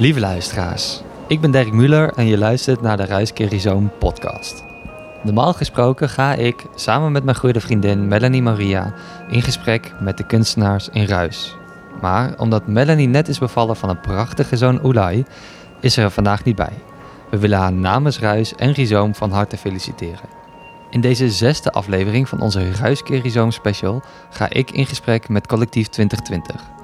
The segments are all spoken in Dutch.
Lieve luisteraars, ik ben Dirk Muller en je luistert naar de Ruiskerizoom podcast. Normaal gesproken ga ik samen met mijn goede vriendin Melanie Maria in gesprek met de kunstenaars in Ruis. Maar omdat Melanie net is bevallen van een prachtige zoon Oelai, is ze er vandaag niet bij. We willen haar namens Ruis en Rhizoom van harte feliciteren. In deze zesde aflevering van onze Ruiskerizoom special ga ik in gesprek met Collectief 2020.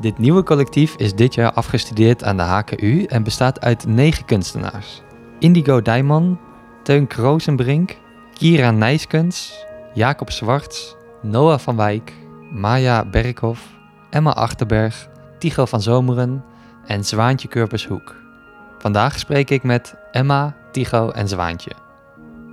Dit nieuwe collectief is dit jaar afgestudeerd aan de HKU en bestaat uit negen kunstenaars. Indigo Dijman, Teun Kroosenbrink, Kira Nijskens, Jacob Zwarts, Noah van Wijk, Maya Berghoff, Emma Achterberg, Tycho van Zomeren en Zwaantje Kurpershoek. Vandaag spreek ik met Emma, Tycho en Zwaantje.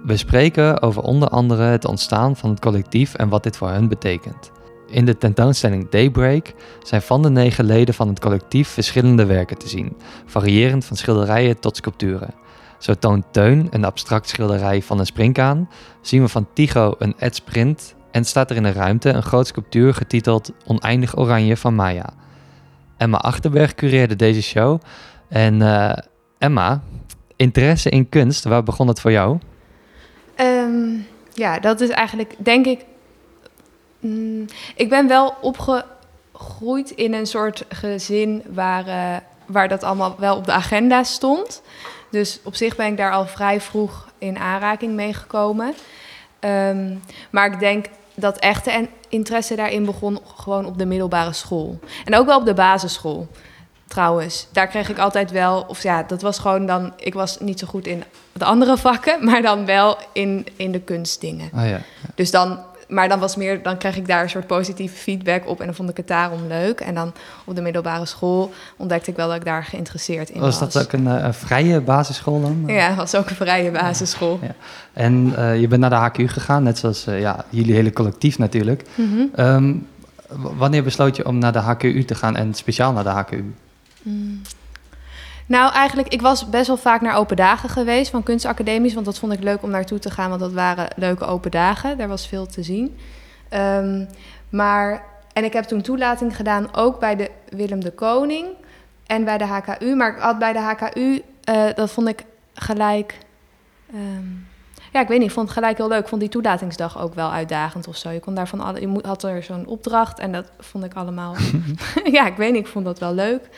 We spreken over onder andere het ontstaan van het collectief en wat dit voor hen betekent. In de tentoonstelling Daybreak zijn van de negen leden van het collectief verschillende werken te zien, variërend van schilderijen tot sculpturen. Zo toont Teun een abstract schilderij van een springkaan, zien we van Tycho een edsprint en staat er in een ruimte een groot sculptuur getiteld Oneindig Oranje van Maya. Emma Achterberg cureerde deze show. En uh, Emma, interesse in kunst, waar begon het voor jou? Um, ja, dat is eigenlijk, denk ik. Mm, ik ben wel opgegroeid in een soort gezin waar, uh, waar dat allemaal wel op de agenda stond. Dus op zich ben ik daar al vrij vroeg in aanraking mee gekomen. Um, maar ik denk dat echte interesse daarin begon gewoon op de middelbare school. En ook wel op de basisschool, trouwens. Daar kreeg ik altijd wel, of ja, dat was gewoon dan... Ik was niet zo goed in de andere vakken, maar dan wel in, in de kunstdingen. Oh ja, ja. Dus dan maar dan was meer, dan kreeg ik daar een soort positieve feedback op en dan vond ik het daarom leuk. En dan op de middelbare school ontdekte ik wel dat ik daar geïnteresseerd in was. Was dat ook een, uh, vrije basisschool dan? Ja, was ook een vrije basisschool. Ja, En uh, je bent naar de HQ gegaan, net zoals uh, ja, jullie hele collectief natuurlijk. Mm -hmm. um, wanneer besloot je om naar de HQU te gaan en speciaal naar de HQU? Mm. Nou, eigenlijk, ik was best wel vaak naar open dagen geweest van kunstacademies. Want dat vond ik leuk om naartoe te gaan, want dat waren leuke open dagen. Daar was veel te zien. Um, maar, en ik heb toen toelating gedaan ook bij de Willem de Koning en bij de HKU. Maar ik had bij de HKU, uh, dat vond ik gelijk... Um, ja, ik weet niet, ik vond het gelijk heel leuk. Ik vond die toelatingsdag ook wel uitdagend of zo. Je, kon daarvan alle, je had er zo'n opdracht en dat vond ik allemaal... ja, ik weet niet, ik vond dat wel leuk.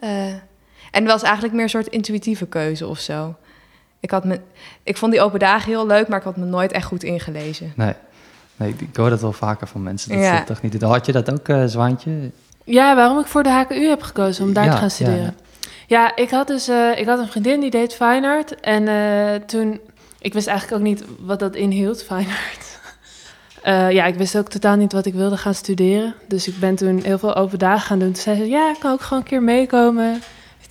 Uh, en het was eigenlijk meer een soort intuïtieve keuze of zo. Ik, had me, ik vond die open dagen heel leuk, maar ik had me nooit echt goed ingelezen. Nee, nee ik hoor dat wel vaker van mensen. Dat ja. toch niet. Had je dat ook, uh, Zwaantje? Ja, waarom ik voor de HKU heb gekozen om daar ja, te gaan studeren. Ja, ja. ik had dus uh, ik had een vriendin die deed fine art. En uh, toen, ik wist eigenlijk ook niet wat dat inhield, fine art. Uh, ja, ik wist ook totaal niet wat ik wilde gaan studeren. Dus ik ben toen heel veel open dagen gaan doen. Toen zei ze, ja, ik kan ook gewoon een keer meekomen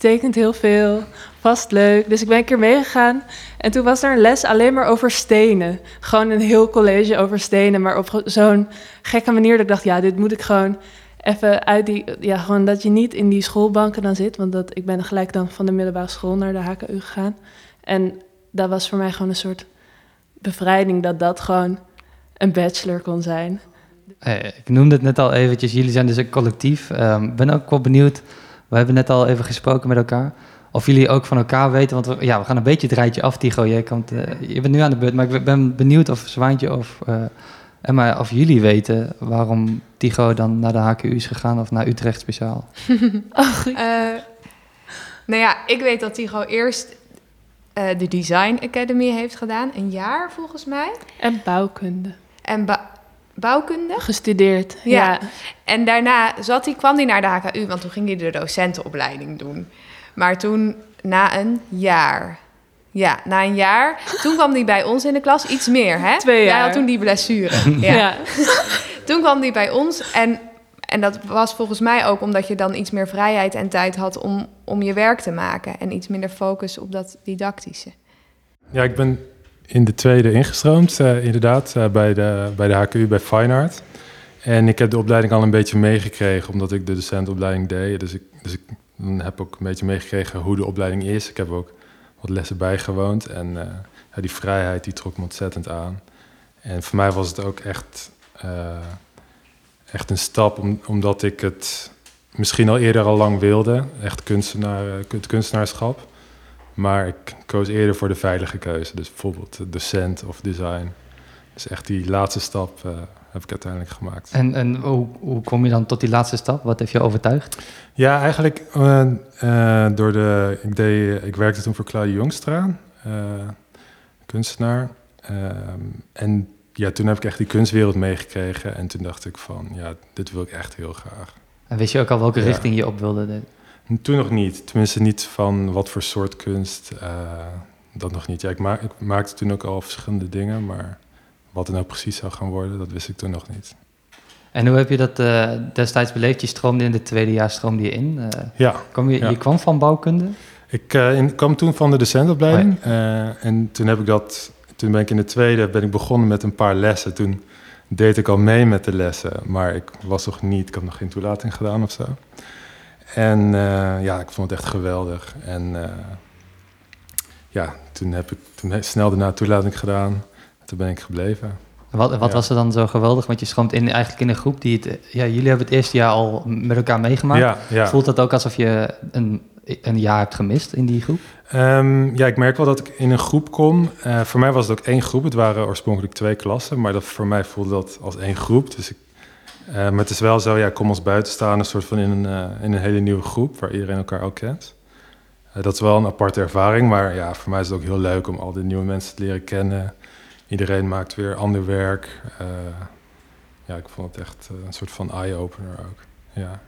tekent heel veel, vast leuk. Dus ik ben een keer meegegaan en toen was er een les alleen maar over stenen. Gewoon een heel college over stenen, maar op zo'n gekke manier dat ik dacht, ja, dit moet ik gewoon even uit die, ja, gewoon dat je niet in die schoolbanken dan zit, want dat, ik ben gelijk dan van de middelbare school naar de HKU gegaan. En dat was voor mij gewoon een soort bevrijding dat dat gewoon een bachelor kon zijn. Ik noemde het net al eventjes, jullie zijn dus een collectief. Ik um, ben ook wel benieuwd we hebben net al even gesproken met elkaar. Of jullie ook van elkaar weten, want we, ja, we gaan een beetje het rijtje af, Tigo. Jij komt, uh, je bent nu aan de beurt, maar ik ben benieuwd of Zwaantje of uh, Emma, of jullie weten waarom Tigo dan naar de HKU is gegaan of naar Utrecht speciaal. oh, uh, nou ja, ik weet dat Tigo eerst de Design Academy heeft gedaan, een jaar volgens mij. En bouwkunde. En ba bouwkunde. Gestudeerd, ja. ja. En daarna zat hij, kwam hij naar de HKU, want toen ging hij de docentenopleiding doen. Maar toen, na een jaar, ja, na een jaar, toen kwam hij bij ons in de klas, iets meer, hè? Twee jaar. Jij had toen die blessure. Ja. ja. toen kwam hij bij ons en, en dat was volgens mij ook omdat je dan iets meer vrijheid en tijd had om, om je werk te maken. En iets minder focus op dat didactische. Ja, ik ben in de tweede ingestroomd, uh, inderdaad, uh, bij, de, bij de HKU bij Fine Art. En ik heb de opleiding al een beetje meegekregen, omdat ik de docentopleiding deed. Dus ik, dus ik heb ook een beetje meegekregen hoe de opleiding is. Ik heb ook wat lessen bijgewoond en ja, die vrijheid die trok me ontzettend aan. En voor mij was het ook echt, echt een stap, om, omdat ik het misschien al eerder al lang wilde. Echt kunstenaar, het kunstenaarschap. Maar ik koos eerder voor de veilige keuze. Dus bijvoorbeeld docent of design. Dus echt die laatste stap uh, heb ik uiteindelijk gemaakt. En, en hoe, hoe kom je dan tot die laatste stap? Wat heeft je overtuigd? Ja, eigenlijk uh, uh, door de... Ik, deed, ik werkte toen voor Claudia Jongstra, kunstenaar. Ehm, en ja, toen heb ik echt die kunstwereld meegekregen. En toen dacht ik van, ja, dit wil ik echt heel graag. En wist je ook al welke richting je op wilde? Toen nog niet. Tenminste niet van wat voor soort kunst. dat nog niet. Ja, ik, ik maakte toen ook al verschillende dingen, maar wat het nou precies zou gaan worden, dat wist ik toen nog niet. En hoe heb je dat uh, destijds beleefd? Je stroomde in het tweede jaar stroomde je in. Uh, ja, kwam je, je kwam van bouwkunde? Ik in, kwam toen van de docentopleiding. Oh en toen heb ik dat. Toen ben ik in de tweede ben ik begonnen met een paar lessen. Toen deed ik al mee met de lessen, maar ik was nog niet. Ik had nog geen toelating gedaan of zo. En ja, ik vond het echt geweldig. En ja, toen heb ik toen snel daarna toelating gedaan. Toen ben ik gebleven. Wat, wat was er dan zo geweldig? Want je schroomt in, eigenlijk in een groep die het... Ja, jullie hebben het eerste jaar al met elkaar meegemaakt. Ja, ja. Voelt dat ook alsof je een, een jaar hebt gemist in die groep? Um, ja, ik merk wel dat ik in een groep kom. Uh, voor mij was het ook één groep. Het waren oorspronkelijk twee klassen. Maar dat, voor mij voelde dat als één groep. Dus ik, uh, maar het is wel zo, ja, ik kom als buitenstaander... soort van in een, uh, in een hele nieuwe groep... waar iedereen elkaar ook kent. dat is wel een aparte ervaring. Maar ja, voor mij is het ook heel leuk om al die nieuwe mensen te leren kennen iedereen maakt weer ander werk. Uh, ja, ik vond het echt uh, een soort van eye-opener ook. Ja.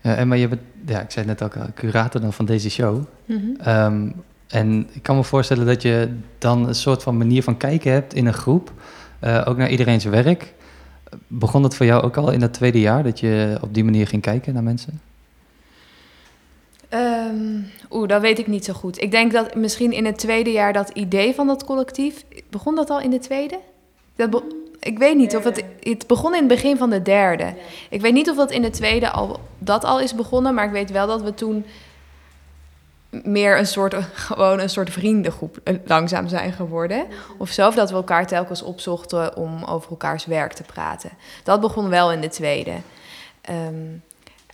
ja, en maar je bent, ja, ik zei net ook, curator dan van deze show. Mm -hmm. um, en ik kan me voorstellen dat je dan een soort van manier van kijken hebt in een groep, uh, ook naar iedereen's werk. Begon dat voor jou ook al in dat tweede jaar, dat je op die manier ging kijken naar mensen? Um, Oeh, dat weet ik niet zo goed. Ik denk dat misschien in het tweede jaar dat idee van dat collectief... Begon dat al in de tweede? Dat ik weet niet of het... Het begon in het begin van de derde. Ik weet niet of dat in de tweede al, dat al is begonnen... maar ik weet wel dat we toen meer een soort, gewoon een soort vriendengroep eh, langzaam zijn geworden. Of zo, of dat we elkaar telkens opzochten om over elkaars werk te praten. Dat begon wel in de tweede. Um,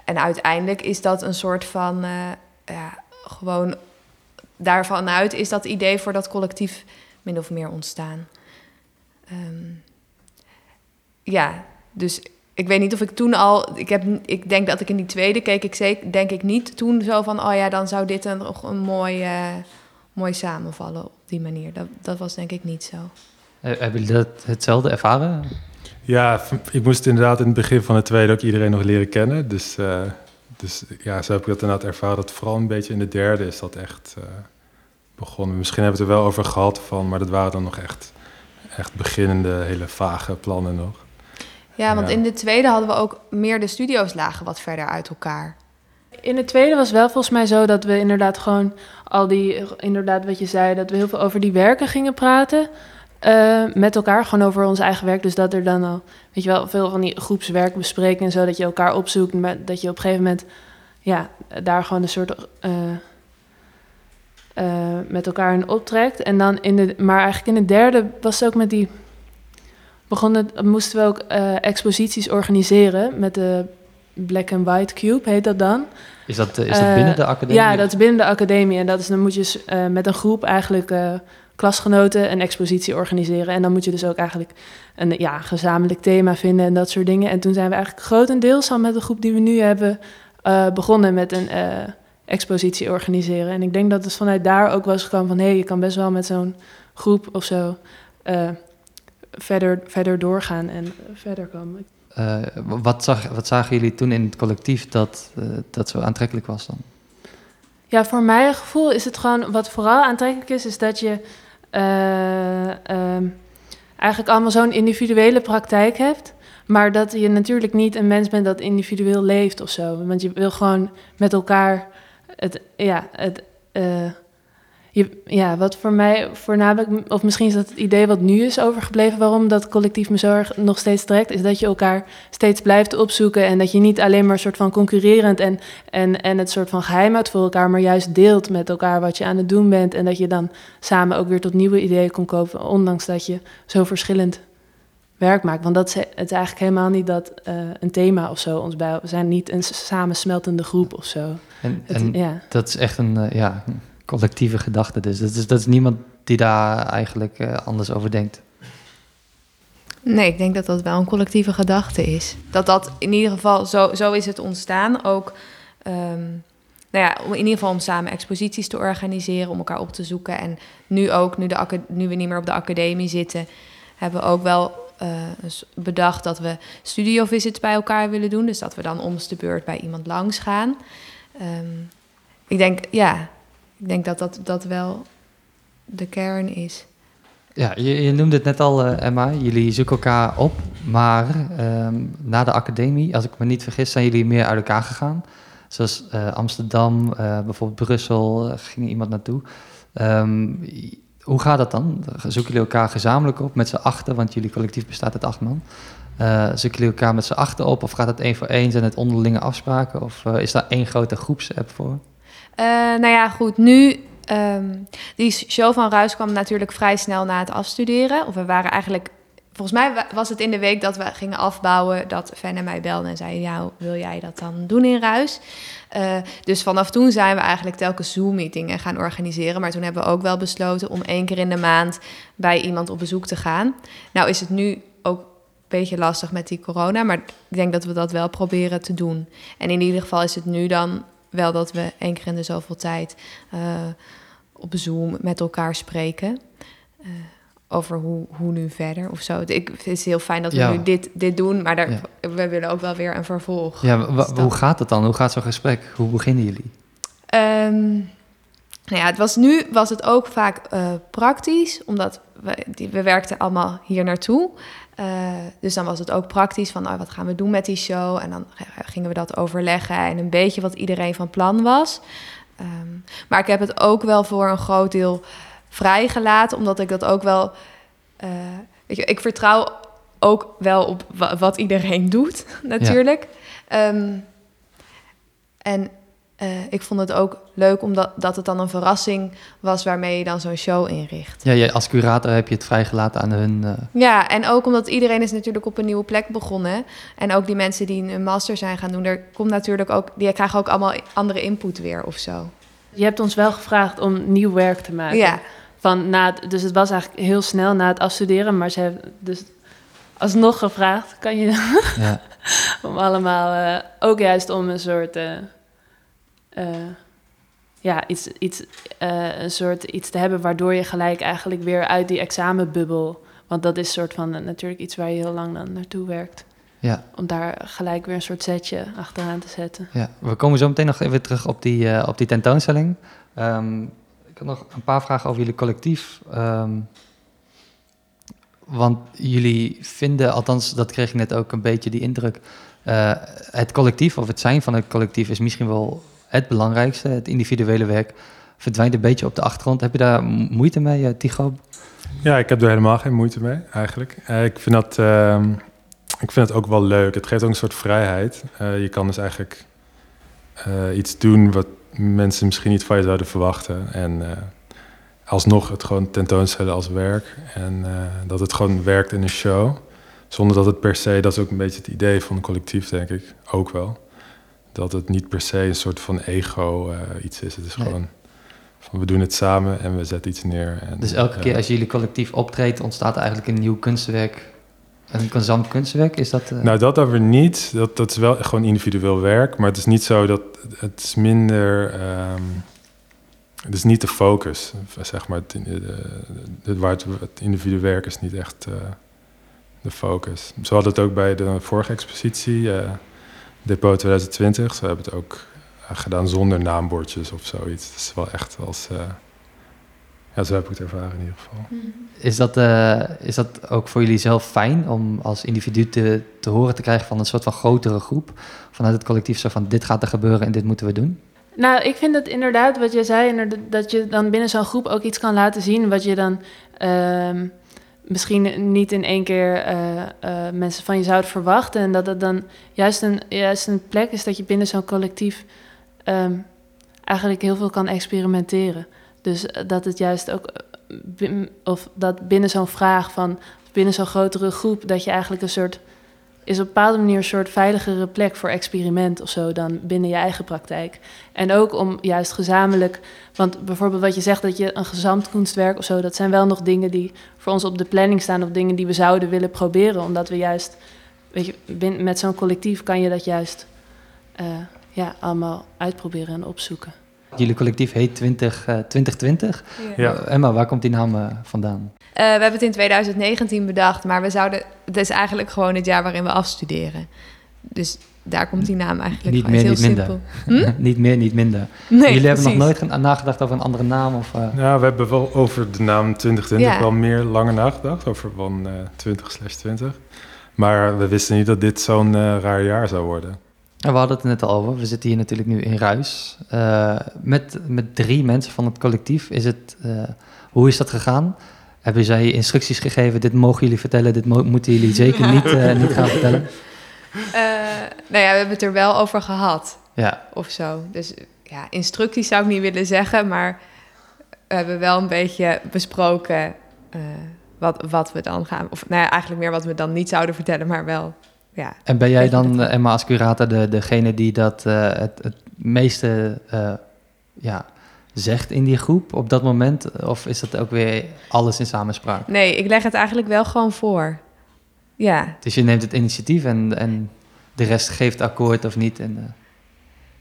en uiteindelijk is dat een soort van... Uh, ja, gewoon daarvan uit is dat idee voor dat collectief min of meer ontstaan. Um, ja, dus ik weet niet of ik toen al. Ik, heb, ik denk dat ik in die tweede keek ik zeker, denk ik niet toen zo van. Oh ja, dan zou dit een, een mooi, uh, mooi samenvallen op die manier. Dat, dat was denk ik niet zo. Hebben jullie dat hetzelfde ervaren? Ja, ik moest inderdaad in het begin van de tweede ook iedereen nog leren kennen. Dus uh, dus ja, zo heb ik dat inderdaad ervaren. Dat vooral een beetje in de derde is dat echt uh, begonnen. Misschien hebben we het er wel over gehad van, maar dat waren dan nog echt, echt beginnende, hele vage plannen nog. Ja, want in de tweede hadden we ook meer de studio's lagen wat verder uit elkaar. In de tweede was wel volgens mij zo dat we inderdaad gewoon al die, inderdaad wat je zei, dat we heel veel over die werken gingen praten. Uh, met elkaar, gewoon over ons eigen werk. Dus dat er dan al, weet je wel, veel van die groepswerk bespreken en zo, dat je elkaar opzoekt. Maar dat je op een gegeven moment, ja, daar gewoon een soort. Uh, uh, met elkaar in optrekt. En dan in de, maar eigenlijk in de derde was het ook met die. Begonnen, moesten we ook exposities organiseren met de Black and White Cube, heet dat dan. Is dat, is dat binnen de academie? Ja, dat is binnen de academie. En dat is, dan moet je met een groep eigenlijk klasgenoten een expositie organiseren. En dan moet je dus ook eigenlijk een ja, gezamenlijk thema vinden en dat soort dingen. En toen zijn we eigenlijk grotendeels al met de groep die we nu hebben uh, begonnen met een uh, expositie organiseren. En ik denk dat het vanuit daar ook was gekomen van hé, hey, je kan best wel met zo'n groep of zo uh, verder, verder doorgaan en verder komen. wat, zag, wat zagen jullie toen in het collectief dat, dat zo aantrekkelijk was dan? Ja, voor mijn gevoel is het gewoon, wat vooral aantrekkelijk is, is dat je uh, uh, eigenlijk allemaal zo'n individuele praktijk hebt. Maar dat je natuurlijk niet een mens bent dat individueel leeft of zo. Want je wil gewoon met elkaar het, ja, het, je, ja, wat voor mij voornamelijk, of misschien is dat het idee wat nu is overgebleven, waarom dat collectief me zo erg nog steeds trekt, is dat je elkaar steeds blijft opzoeken en dat je niet alleen maar een soort van concurrerend en, en, en het soort van geheim houdt voor elkaar, maar juist deelt met elkaar wat je aan het doen bent en dat je dan samen ook weer tot nieuwe ideeën kon komen, ondanks dat je zo verschillend werk maken. Want dat is, het is eigenlijk helemaal niet dat uh, een thema of zo ons bij. We zijn niet een samensmeltende groep of zo. En, en ja. dat is echt een ja, collectieve gedachte. Dus dat is, dat is niemand die daar eigenlijk anders over denkt. Nee, ik denk dat dat wel een collectieve gedachte is. Dat dat in ieder geval, zo, zo is het ontstaan. Ook, um, nou ja, in ieder geval om samen exposities te organiseren, om elkaar op te zoeken. En nu ook, nu, de, nu we niet meer op de academie zitten, hebben we ook wel uh, bedacht dat we studiovisits bij elkaar willen doen. Dus dat we dan om de beurt bij iemand langs gaan. Um, ik denk, ja, ik denk dat dat, dat wel de kern is. Ja, je, je, noemde het net al, uh, Emma. Jullie zoeken elkaar op. Maar um, na de academie, als ik me niet vergis, zijn jullie meer uit elkaar gegaan. Zoals uh, Amsterdam, uh, bijvoorbeeld Brussel, ging iemand naartoe. Um, hoe gaat dat dan? Zoeken jullie elkaar gezamenlijk op met z'n achten? Want jullie collectief bestaat uit acht man. zoeken jullie elkaar met z'n achten op? Of gaat het één voor één? Zijn het onderlinge afspraken? Of is daar één grote groepsapp voor? Nou ja, goed. Nu Um, die show van Ruis kwam natuurlijk vrij snel na het afstuderen. Of we waren eigenlijk. Volgens mij was het in de week dat we gingen afbouwen dat en mij belden en zeiden: Ja, wil jij dat dan doen in Ruis? Uh, dus vanaf toen zijn we eigenlijk telkens Zoom-meetingen gaan organiseren. Maar toen hebben we ook wel besloten om één keer in de maand bij iemand op bezoek te gaan. Nou is het nu ook een beetje lastig met die corona, maar ik denk dat we dat wel proberen te doen. En in ieder geval is het nu dan wel dat we één keer in de zoveel tijd uh, op Zoom met elkaar spreken. Uh, over hoe, hoe nu verder of zo. Ik, het is heel fijn dat we nu dit, dit doen, maar daar, we willen ook wel weer een vervolg. Ja, hoe gaat het dan? Hoe gaat zo'n gesprek? Hoe beginnen jullie? Um, nou ja, het was nu was het ook vaak uh, praktisch, omdat we, die, we werkten allemaal hier naartoe. Uh, dus dan was het ook praktisch van oh, wat gaan we doen met die show. En dan gingen we dat overleggen en een beetje wat iedereen van plan was. Um, maar ik heb het ook wel voor een groot deel vrijgelaten, omdat ik dat ook wel. Uh, weet je, ik vertrouw ook wel op wat iedereen doet, natuurlijk. Ja. Um, en uh, ik vond het ook leuk omdat dat het dan een verrassing was waarmee je dan zo'n show inricht. Ja, als curator heb je het vrijgelaten aan hun. Uh... Ja, en ook omdat iedereen is natuurlijk op een nieuwe plek begonnen. En ook die mensen die een master zijn gaan doen, er komt natuurlijk ook, die krijgen ook allemaal andere input weer of zo. Je hebt ons wel gevraagd om nieuw werk te maken. Ja. Van na het, dus het was eigenlijk heel snel na het afstuderen, maar ze hebben dus alsnog gevraagd, kan je ja. om allemaal uh, ook juist om een soort uh, ja, iets, iets, uh, een soort iets te hebben waardoor je gelijk eigenlijk weer uit die examenbubbel. Want dat is soort van natuurlijk iets waar je heel lang dan naartoe werkt. Ja. Om daar gelijk weer een soort setje achteraan te zetten. Ja, we komen zo meteen nog even terug op die, uh, op die tentoonstelling. Um, ik heb nog een paar vragen over jullie collectief. Um, want jullie vinden, althans dat kreeg ik net ook een beetje die indruk... Uh, het collectief of het zijn van het collectief is misschien wel het belangrijkste, het individuele werk, verdwijnt een beetje op de achtergrond. Heb je daar moeite mee, uh, Tigo? Ja, ik heb er helemaal geen moeite mee, eigenlijk. Uh, ik, vind dat, uh, ik vind het ook wel leuk. Het geeft ook een soort vrijheid. Uh, je kan dus eigenlijk iets doen wat mensen misschien niet van je zouden verwachten. En alsnog het gewoon tentoonstellen als werk. En dat het gewoon werkt in een show. Zonder dat het per se, dat is ook een beetje het idee van collectief, denk ik, ook wel dat het niet per se een soort van ego uh, iets is. Het is gewoon van we doen het samen en we zetten iets neer. En, dus elke keer als jullie collectief optreedt, ontstaat er eigenlijk een nieuw kunstwerk. Een gezamenlijk kunstwerk, is dat... Uh... Nou, dat dan weer niet. Dat, dat is wel gewoon individueel werk. Maar het is niet zo dat... Het is minder... Um, het is niet de focus, zeg maar. Het, het, het, het individuele werk is niet echt uh, de focus. Zo hadden het ook bij de vorige expositie... Depot 2020. Ze hebben het ook uh, gedaan zonder naambordjes of zoiets. Het is wel echt als... Uh, ja, zo heb ik het ervaren in ieder geval. Mhm. Is dat, uh, is dat ook voor jullie zelf fijn om als individu te, te horen te krijgen van een soort van grotere groep? Vanuit het collectief zo van dit gaat er gebeuren en dit moeten we doen? Nou, ik vind het inderdaad wat je zei, dat je dan binnen zo'n groep ook iets kan laten zien wat je dan... Uh, misschien niet in één keer uh, uh, mensen van je zouden verwachten. En dat het dan juist een, juist een plek is dat je binnen zo'n collectief um, eigenlijk heel veel kan experimenteren. Dus eh, dat het juist ook, of dat binnen zo'n vraag van binnen zo'n grotere groep, dat je eigenlijk een soort is op een bepaalde manier een soort veiligere plek voor experiment of zo dan binnen je eigen praktijk. En ook om juist gezamenlijk, want bijvoorbeeld wat je zegt dat je een gezamtkunstwerk of zo, dat zijn wel nog dingen die voor ons op de planning staan of dingen die we zouden willen proberen, omdat we juist, weet je, met zo'n collectief kan je dat juist uh, ja, allemaal uitproberen en opzoeken. Jullie collectief heet 20, uh, 2020. Ja. Emma, waar komt die naam uh, vandaan? Uh, we hebben het in 2019 bedacht, maar we zouden, het is eigenlijk gewoon het jaar waarin we afstuderen. Dus daar komt die naam eigenlijk niet meer, niet minder. Hm? niet meer, niet minder. Nee, Jullie hebben nog nooit nagedacht over een andere naam? Of, uh... Ja, we hebben wel over de naam 2020 ja. wel meer langer nagedacht, over van uh, 20 20. Maar we wisten niet dat dit zo'n uh, raar jaar zou worden. we hadden het net al over. We zitten hier natuurlijk nu in Ruis. Uh, met, met drie mensen van het collectief. Is het, uh, hoe is dat gegaan? Hebben zij instructies gegeven? Dit mogen jullie vertellen, dit mo moeten jullie zeker niet, uh, niet gaan vertellen? nou ja, we hebben het er wel over gehad. Ja. Of zo. Dus ja, instructies zou ik niet willen zeggen, maar we hebben wel een beetje besproken wat, wat we dan gaan. Of nou ja, eigenlijk meer wat we dan niet zouden vertellen, maar wel ja, en ben jij dan, Emma, als curator, de, degene die dat uh, het, het meeste uh, ja, zegt in die groep op dat moment? Of is dat ook weer alles in samenspraak? Nee, ik leg het eigenlijk wel gewoon voor. Ja. Dus je neemt het initiatief en, en de rest geeft akkoord of niet? En,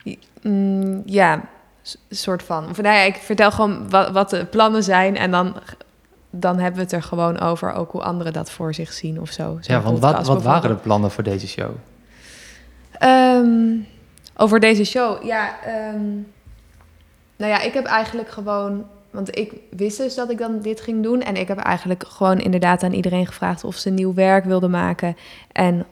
uh... mm, ja, soort van. Of, nou ja, ik vertel gewoon wat, wat de plannen zijn en dan dan hebben we het er gewoon over ook hoe anderen dat voor zich zien of zo. Ja, want wat, wat waren de plannen voor deze show? Um, over deze show, ja. Um, nou ja, ik heb eigenlijk gewoon... Want ik wist dus dat ik dan dit ging doen. En ik heb eigenlijk gewoon inderdaad aan iedereen gevraagd... of ze nieuw werk wilden maken. En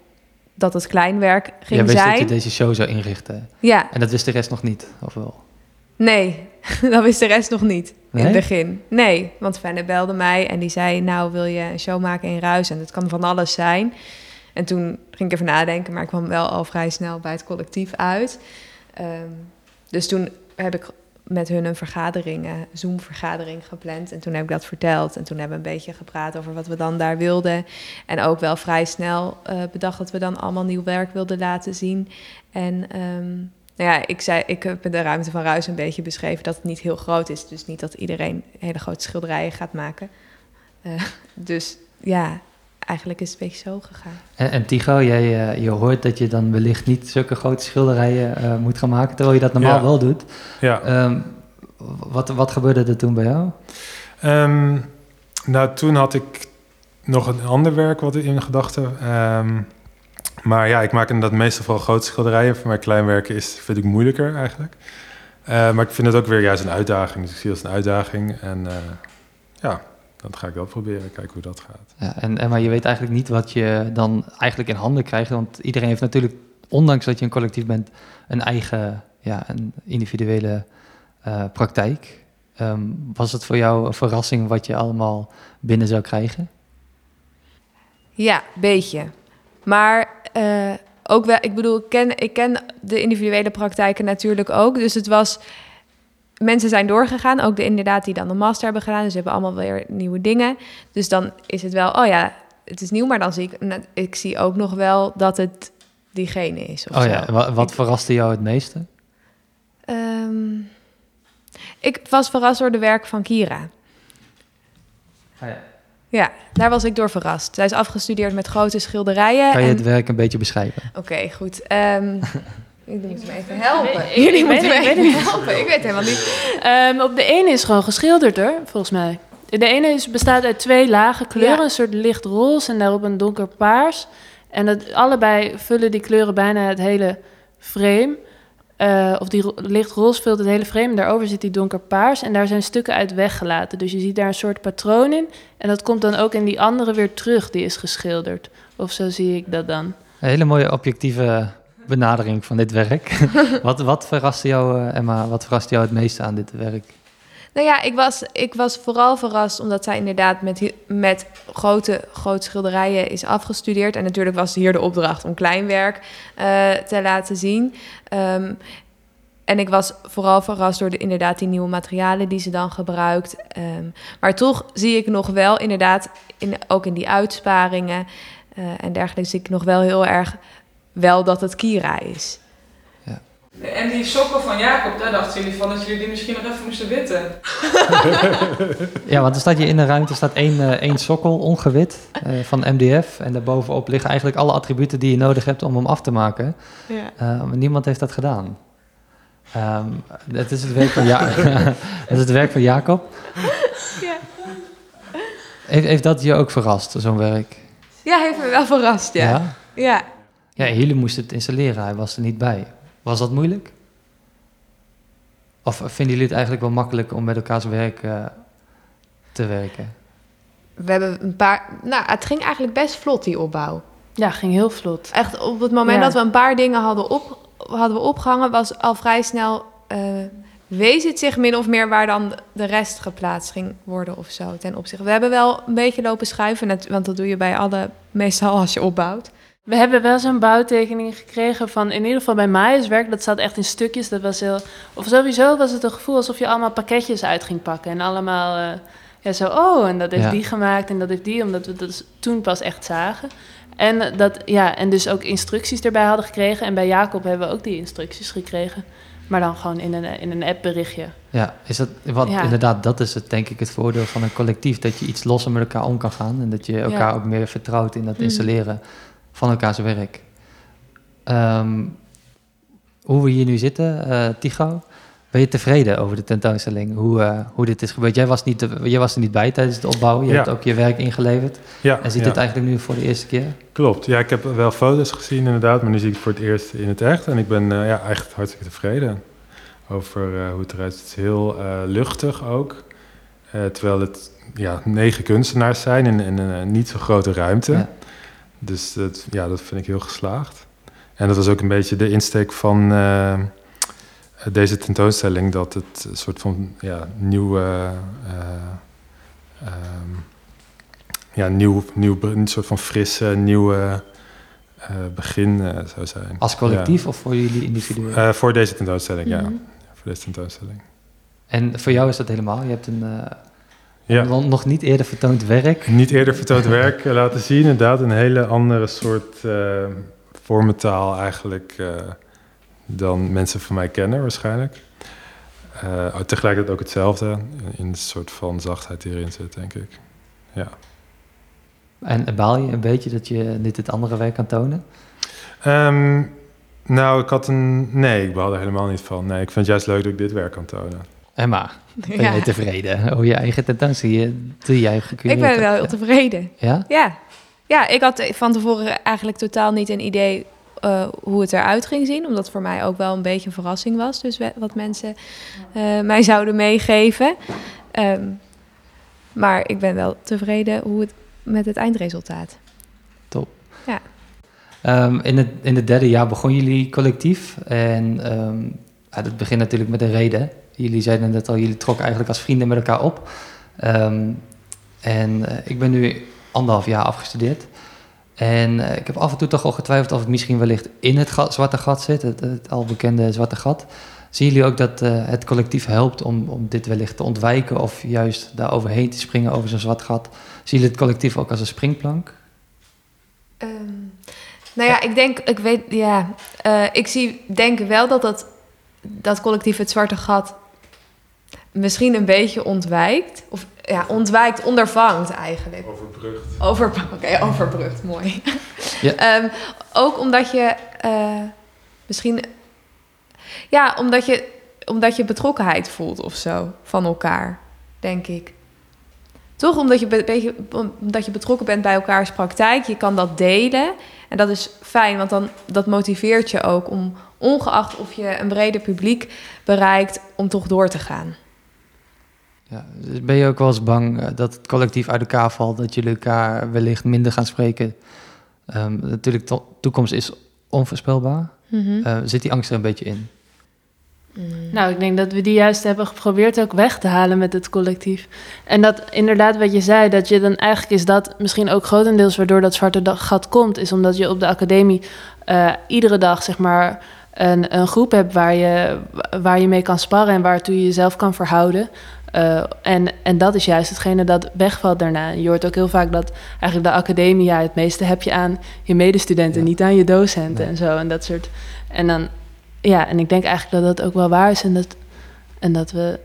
dat het klein werk ging ja, wist zijn. dat je deze show zou inrichten. Ja. En dat wist de rest nog niet, of wel? Nee, dat wist de rest nog niet nee? in het begin. Nee, want Fenne belde mij en die zei... nou, wil je een show maken in Ruis? En dat kan van alles zijn. En toen ging ik even nadenken... maar ik kwam wel al vrij snel bij het collectief uit. Um, dus toen heb ik met hun een vergadering, een Zoom-vergadering gepland. En toen heb ik dat verteld. En toen hebben we een beetje gepraat over wat we dan daar wilden. En ook wel vrij snel uh, bedacht dat we dan allemaal nieuw werk wilden laten zien. En um, nou ja, ik, zei, ik heb de ruimte van Ruis een beetje beschreven dat het niet heel groot is. Dus niet dat iedereen hele grote schilderijen gaat maken. Uh, dus ja, eigenlijk is het een beetje zo gegaan. En, en Tigo, jij, uh, je hoort dat je dan wellicht niet zulke grote schilderijen uh, moet gaan maken, terwijl je dat normaal ja. wel doet. Ja. Um, wat, wat gebeurde er toen bij jou? Um, nou, toen had ik nog een ander werk wat in gedachten. Um, maar ja, ik maak inderdaad meestal vooral grote schilderijen. Voor mij klein werken is, vind ik moeilijker eigenlijk. Uh, maar ik vind het ook weer juist een uitdaging. Dus ik zie het als een uitdaging. En uh, ja, dan ga ik dat proberen, kijken hoe dat gaat. Ja, en, en, maar je weet eigenlijk niet wat je dan eigenlijk in handen krijgt. Want iedereen heeft natuurlijk, ondanks dat je een collectief bent, een eigen, ja, een individuele uh, praktijk. Um, was het voor jou een verrassing wat je allemaal binnen zou krijgen? Ja, beetje. Maar uh, ook wel, ik bedoel, ik ken, ik ken de individuele praktijken natuurlijk ook. Dus het was, mensen zijn doorgegaan, ook de inderdaad die dan de master hebben gedaan. Dus ze hebben allemaal weer nieuwe dingen. Dus dan is het wel, oh ja, het is nieuw, maar dan zie ik, ik zie ook nog wel dat het diegene is. Of oh zo. ja, wat, wat verraste jou het meeste? Um, ik was verrast door de werk van Kira. Ah ja. Ja, daar was ik door verrast. Zij is afgestudeerd met grote schilderijen. Kan je en... het werk een beetje beschrijven? Oké, okay, goed. Um, Jullie moeten me even helpen. Ik, Jullie moeten me even helpen. Ik weet helemaal niet. Um, op de ene is gewoon geschilderd hoor, volgens mij. De ene is, bestaat uit twee lage kleuren. Ja. Een soort licht roze en daarop een donker paars. En het, allebei vullen die kleuren bijna het hele frame. Uh, of die licht roze vult het hele frame. En daarover zit die donker paars. En daar zijn stukken uit weggelaten. Dus je ziet daar een soort patroon in. En dat komt dan ook in die andere weer terug, die is geschilderd. Of zo zie ik dat dan. Een hele mooie objectieve benadering van dit werk. wat, wat verraste jou, uh, Emma, wat verraste jou het meeste aan dit werk? Nou ja, ik was, ik was vooral verrast omdat zij inderdaad met, met grote, grote schilderijen is afgestudeerd. En natuurlijk was hier de opdracht om kleinwerk uh, te laten zien. Um, en ik was vooral verrast door de, inderdaad die nieuwe materialen die ze dan gebruikt. Ehm, maar toch zie ik nog wel inderdaad, in, ook in die uitsparingen uh, en dergelijke, zie ik nog wel heel erg wel dat het Kira is. En die sokken van Jacob, daar dachten jullie van dat jullie die misschien nog even moesten witten. ja, want er staat hier in de ruimte staat één, uh, één sokkel, ongewit, uh, van MDF. En daarbovenop liggen eigenlijk alle attributen die je nodig hebt om hem af te maken. Ja. Uh, maar niemand heeft dat gedaan. Um, het, is het, werk van ja het is het werk van Jacob. Ja. Heeft, heeft dat je ook verrast, zo'n werk? Ja, heeft me wel verrast, ja. Ja? Ja, ja jullie moesten het installeren, hij was er niet bij. Was dat moeilijk? Of vinden jullie het eigenlijk wel makkelijk om met elkaars werk uh, te werken? We hebben een paar. Nou, het ging eigenlijk best vlot, die opbouw. Ja, ging heel vlot. Echt op het moment ja. dat we een paar dingen hadden, op, hadden we opgehangen, was al vrij snel. Uh, wees het zich min of meer waar dan de rest geplaatst ging worden of zo ten opzichte. We hebben wel een beetje lopen schuiven, want dat doe je bij alle, meestal als je opbouwt. We hebben wel zo'n bouwtekening gekregen van, in ieder geval bij Maya's werk, dat zat echt in stukjes. Dat was heel, of sowieso was het een gevoel alsof je allemaal pakketjes uit ging pakken. En allemaal, uh, ja, zo, oh, en dat heeft die gemaakt en dat heeft die, omdat we dat toen pas echt zagen. En, dat, ja, en dus ook instructies erbij hadden gekregen. En bij Jacob hebben we ook die instructies gekregen. Maar dan gewoon in een, in een appberichtje. Ja, is dat, wat, ja. inderdaad, dat is het, denk ik het voordeel van een collectief. Dat je iets losser met elkaar om kan gaan. En dat je elkaar ja. ook meer vertrouwt in dat installeren. Mm van elkaars werk. Um, hoe we hier nu zitten, uh, Tigo, ben je tevreden over de tentoonstelling? Hoe, uh, hoe dit is gebeurd? Jij was, niet, jij was er niet bij tijdens het opbouwen. Je ja. hebt ook je werk ingeleverd. Ja, en ziet ja. het eigenlijk nu voor de eerste keer? Klopt. Ja, ik heb wel foto's gezien inderdaad, maar nu zie ik het voor het eerst in het echt. En ik ben uh, ja, echt hartstikke tevreden over hoe het eruit ziet. Het is heel luchtig ook. terwijl het ja, negen kunstenaars zijn in, in een niet zo grote ruimte. Dus dat, ja, dat vind ik heel geslaagd. En dat was ook een beetje de insteek van uh, deze tentoonstelling, dat het een soort van ja, nieuwe. Uh, um, ja, nieuw, nieuw, een soort van frisse, nieuwe uh, begin zou zijn. Als collectief ja. of voor jullie individueel? voor deze tentoonstelling, mm -hmm. ja. Voor deze tentoonstelling. En voor jou is dat helemaal? Je hebt een ja. Nog niet eerder vertoond werk. Niet eerder vertoond werk uh, laten zien. Inderdaad, een hele andere soort uh, vormentaal eigenlijk uh, dan mensen van mij kennen waarschijnlijk. tegelijkertijd ook hetzelfde, in een soort van zachtheid die erin zit, denk ik. Ja. En baal je een beetje dat je niet het andere werk kan tonen? Um, nou, ik had een... Nee, ik baal er helemaal niet van. Nee, ik vind het juist leuk dat ik dit werk kan tonen. Emma, ben ja. je tevreden over je eigen tentoonstelling? Doe jij Ik ben wel heel tevreden. Ja? Ja. Ja, ik had van tevoren eigenlijk totaal niet een idee uh, hoe het eruit ging zien. Omdat voor mij ook wel een beetje een verrassing was. Dus wat mensen uh, mij zouden meegeven. Um, maar ik ben wel tevreden hoe het met het eindresultaat. Top. Ja. Um, in, het, in het derde jaar begon jullie collectief. En um, het begint natuurlijk met een reden. Jullie zeiden net al, jullie trokken eigenlijk als vrienden met elkaar op. Um, en uh, ik ben nu anderhalf jaar afgestudeerd. En uh, ik heb af en toe toch al getwijfeld of het misschien wellicht in het zwarte gat zit, het, al bekende zwarte gat. Zien jullie ook dat uh, het collectief helpt om, om dit wellicht te ontwijken of juist daar overheen te springen over zo'n zwart gat? Zien jullie het collectief ook als een springplank? Um, nou ja, ik denk, ik weet, ja, ik zie, denk wel dat dat, dat collectief het zwarte gat misschien een beetje ontwijkt. Of ja, ontwijkt, ondervangt eigenlijk. Overbrugt. Over, Oké, okay, overbrugt, mooi. Ja. um, ook omdat je uh, misschien... Ja, omdat je, omdat je betrokkenheid voelt of zo van elkaar, denk ik. Toch omdat je, be beetje, omdat je betrokken bent bij elkaars praktijk. Je kan dat delen. En dat is fijn, want dan, dat motiveert je ook om, ongeacht of je een breder publiek bereikt, om toch door te gaan. Ja, dus ben je ook wel eens bang eh, dat het collectief uit elkaar valt, dat jullie elkaar wellicht minder gaan spreken? Um, natuurlijk, de toekomst is onvoorspelbaar. Mm -hmm. uh, zit die angst er een beetje in? Mm. Nou, ik denk dat we die juist hebben geprobeerd ook weg te halen met het collectief. En dat inderdaad wat je zei, dat je dan eigenlijk is dat misschien ook grotendeels waardoor dat zwarte gat komt, is omdat je op de academie uh, iedere dag zeg maar een, een groep hebt waar je, waar je mee kan sparren en waartoe je jezelf kan verhouden. Uh, en, en dat is juist hetgene dat wegvalt daarna. Je hoort ook heel vaak dat eigenlijk de academie, ja, het meeste heb je aan je medestudenten, niet aan je docenten en zo. En dat soort. En dan, ja, en ik denk eigenlijk dat dat ook wel waar is en dat, en dat we.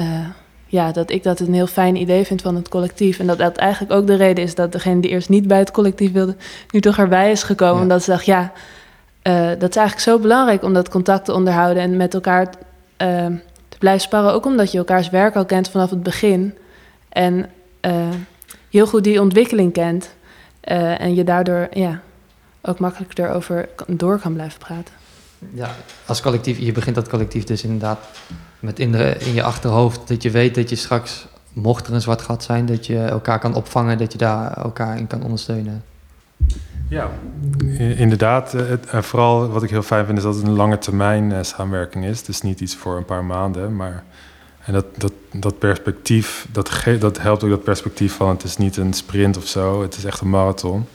Uh, ja, dat ik dat een heel fijn idee vind van het collectief. En dat dat eigenlijk ook de reden is dat degene die eerst niet bij het collectief wilde, nu toch erbij is gekomen. Ja. Omdat ze dacht, ja, uh, dat is eigenlijk zo belangrijk om dat contact te onderhouden en met elkaar blijven sparren. Ook omdat je elkaars werk al kent vanaf het begin. En uh, heel goed die ontwikkeling kent. en je daardoor ja, ook makkelijker erover door kan blijven praten. Ja, als collectief, je begint dat collectief dus inderdaad met in, de, in je achterhoofd dat je weet dat je straks, mocht er een zwart gat zijn, dat je elkaar kan opvangen, dat je daar elkaar in kan ondersteunen. Ja, inderdaad. Het, en vooral wat ik heel fijn vind is dat het een lange termijn uh, samenwerking is. Dus niet iets voor een paar maanden, maar en dat, dat, dat perspectief, dat, dat helpt ook dat perspectief van het is niet een sprint of zo, het is echt een marathon.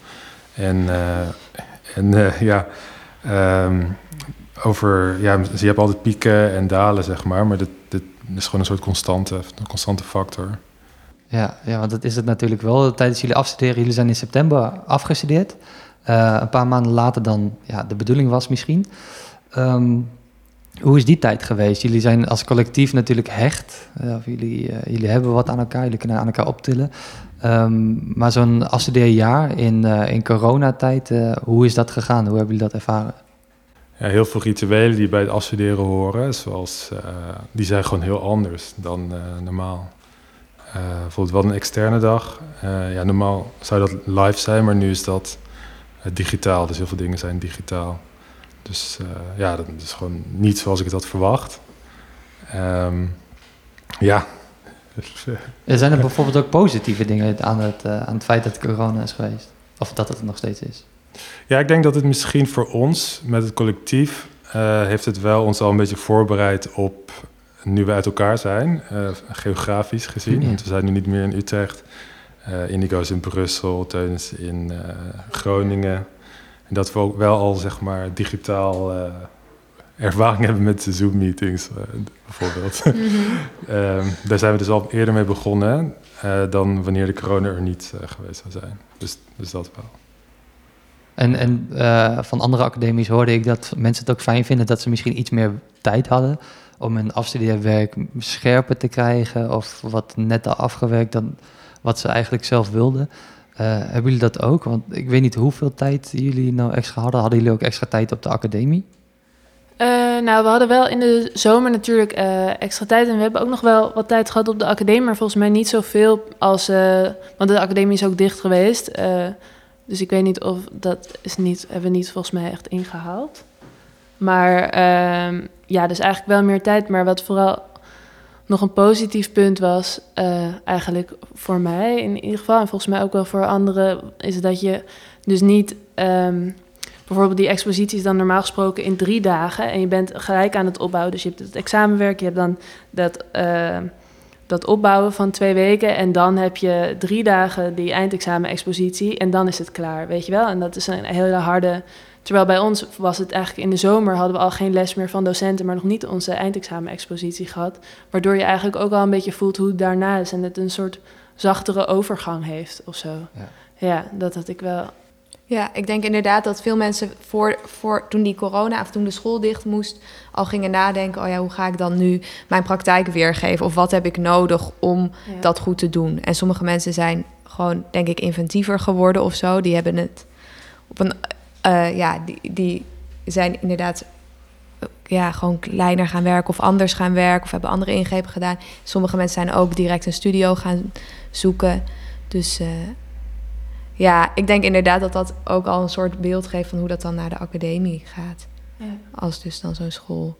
En, uh, en uh, ja, um, over, ja, je hebt altijd pieken en dalen, zeg maar, maar dit, dit is gewoon een soort constante, een constante factor. Ja, ja, want dat is het natuurlijk wel. Tijdens jullie afstuderen, jullie zijn in september afgestudeerd. Uh, een paar maanden later dan ja, de bedoeling was misschien. Um, hoe is die tijd geweest? Jullie zijn als collectief natuurlijk hecht. Uh, jullie, uh, jullie hebben wat aan elkaar, jullie kunnen aan elkaar optillen. Um, maar zo'n afstudeerjaar in, in coronatijd, hoe is dat gegaan? Hoe hebben jullie dat ervaren? Ja, heel veel rituelen die bij het afstuderen horen, zoals, die zijn gewoon heel anders dan normaal. Bijvoorbeeld wel een externe dag. Ja, normaal zou dat live zijn, maar nu is dat digitaal. Dus heel veel dingen zijn digitaal. Dus ja, dat is gewoon niet zoals ik het had verwacht. Um, ja. Er zijn er bijvoorbeeld ook positieve dingen aan het, aan het feit dat corona is geweest? Of dat het nog steeds is? Ja, ik denk dat het misschien voor ons, met het collectief, heeft het wel ons al een beetje voorbereid op nu we uit elkaar zijn, uh, geografisch gezien. Want we zijn nu niet meer in Utrecht. Uh, Indigo is in Brussel, Teun is in uh, Groningen. En dat we ook wel al, zeg maar, digitaal ervaring hebben met de Zoom-meetings, bijvoorbeeld. Mm -hmm. um, daar zijn we dus al eerder mee begonnen dan wanneer de corona er niet geweest zou zijn. Dus, dus dat wel. En, en van andere academies hoorde ik dat mensen het ook fijn vinden dat ze misschien iets meer tijd hadden om hun afstudeerwerk scherper te krijgen of wat netter afgewerkt dan wat ze eigenlijk zelf wilden. Uh, hebben jullie dat ook? Want ik weet niet hoeveel tijd jullie nou extra hadden. Hadden jullie ook extra tijd op de academie? Uh, nou, we hadden wel in de zomer natuurlijk uh, extra tijd. En we hebben ook nog wel wat tijd gehad op de academie. Maar volgens mij niet zoveel als... want de academie is ook dicht geweest. dus ik weet niet of dat is niet, hebben we niet volgens mij echt ingehaald. Maar ehm, ja, dus eigenlijk wel meer tijd. Maar wat vooral nog een positief punt was, uh, eigenlijk voor mij in ieder geval, en volgens mij ook wel voor anderen, is dat je dus niet. Um, bijvoorbeeld die expositie is dan normaal gesproken in drie dagen en je bent gelijk aan het opbouwen. Dus je hebt het examenwerk, je hebt dan dat, uh, dat opbouwen van twee weken en dan heb je drie dagen die eindexamen-expositie en dan is het klaar, weet je wel. En dat is een hele harde Terwijl bij ons was het eigenlijk in de zomer hadden we al geen les meer van docenten, maar nog niet onze eindexamen-expositie gehad. Waardoor je eigenlijk ook al een beetje voelt hoe het daarna is en het een soort zachtere overgang heeft of zo. Ja, ja dat had ik wel. Ja, ik denk inderdaad dat veel mensen voor, voor toen die corona of toen de school dicht moest, al gingen nadenken: oh ja, hoe ga ik dan nu mijn praktijk weergeven? Of wat heb ik nodig om ja. dat goed te doen? En sommige mensen zijn gewoon, denk ik, inventiever geworden of zo. Die hebben het op een uh, ja, die, die zijn inderdaad ja, gewoon kleiner gaan werken of anders gaan werken of hebben andere ingrepen gedaan. Sommige mensen zijn ook direct een studio gaan zoeken. Dus uh, ja, ik denk inderdaad dat dat ook al een soort beeld geeft van hoe dat dan naar de academie gaat. Ja. Als dus dan zo'n school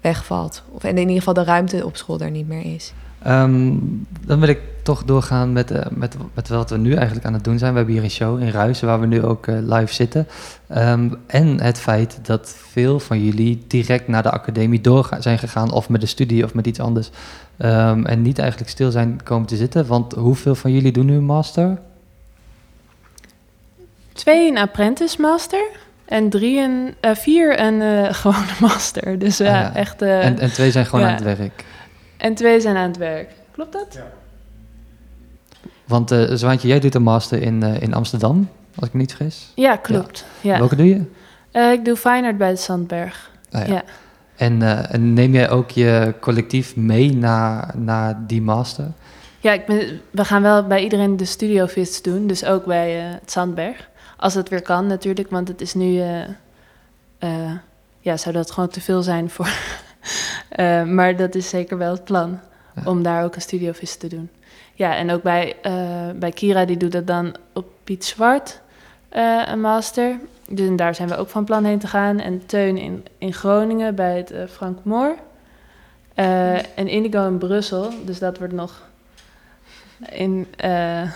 wegvalt. Of en in ieder geval de ruimte op school er niet meer is. Um, dan wil ik toch doorgaan met, uh, met, met wat we nu eigenlijk aan het doen zijn. We hebben hier een show in Ruizen waar we nu ook uh, live zitten. Um, en het feit dat veel van jullie direct naar de academie door zijn gegaan, of met de studie of met iets anders. Um, en niet eigenlijk stil zijn komen te zitten. Want hoeveel van jullie doen nu een master? Twee een apprentice master. En drie en, uh, vier een uh, gewone master. Dus uh, ah, ja. echt... en, en twee zijn gewoon ja. aan het werk? En twee zijn aan het werk. Klopt dat? Ja. Want uh, Zwaantje, jij doet een master in, in Amsterdam, als ik me niet vergis. Ja, klopt. Ja. Welke doe je? ik doe Fine Art bij de Sandberg. Ah, ja. En, en, neem jij ook je collectief mee naar, naar die master? Ja, ik ben, we gaan wel bij iedereen de studio visits doen. Dus ook bij het Sandberg. Als het weer kan natuurlijk, want het is nu... Uh, ja, zou dat gewoon te veel zijn voor... uh, maar dat is zeker wel het plan, om daar ook een studiovis te doen. Ja, en ook bij, bij Kira, die doet dat dan op Piet Zwart, een master. Dus daar zijn we ook van plan heen te gaan. En Teun in, in Groningen bij het Frank Moor. en Indigo in Brussel, dus dat wordt nog in, uh,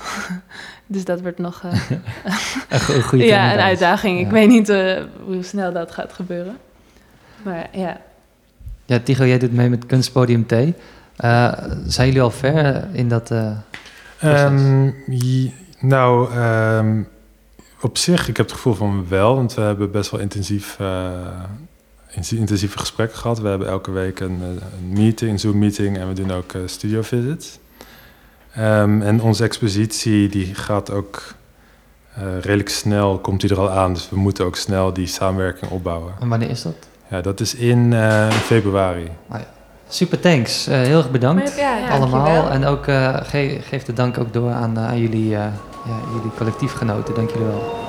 dus dat wordt nog uh, een goede ja, een uitdaging. Ik weet niet uh, hoe snel dat gaat gebeuren. Maar ja. Ja, Tigo, jij doet mee met Kunstpodium T. zijn jullie al ver in dat um, nou, um, op zich, ik heb het gevoel van wel. Want we hebben best wel intensief, intensieve gesprekken gehad. We hebben elke week een, een meeting, een Zoom-meeting. En we doen ook studio visits. Um, en onze expositie die gaat ook uh, redelijk snel, komt die er al aan. Dus we moeten ook snel die samenwerking opbouwen. En wanneer is dat? Ja, dat is in uh, februari. Ah, ja. Super thanks. Uh, heel erg bedankt ja, ja, allemaal. En ook ge geef de dank ook door aan, aan jullie, ja, jullie collectiefgenoten. Dank jullie wel.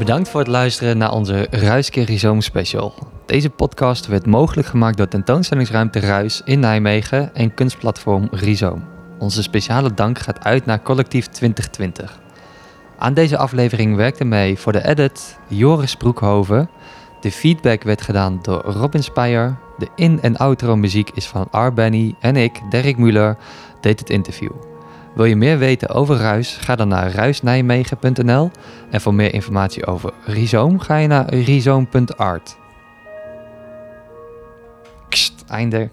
Bedankt voor het luisteren naar onze Ruiskeer special. Deze podcast werd mogelijk gemaakt door tentoonstellingsruimte Ruis in Nijmegen en kunstplatform Rhizoom. Onze speciale dank gaat uit naar Collectief 2020. Aan deze aflevering werkte mee voor de edit Joris Broekhoven. De feedback werd gedaan door Robin Speyer. De in- en outro muziek is van R. Benny en ik, Derek Muller, deed het interview. Wil je meer weten over Ruis? Ga dan naar ruisnijmegen.nl. En voor meer informatie over Rhizoom ga je naar rhizoom.art. Einde.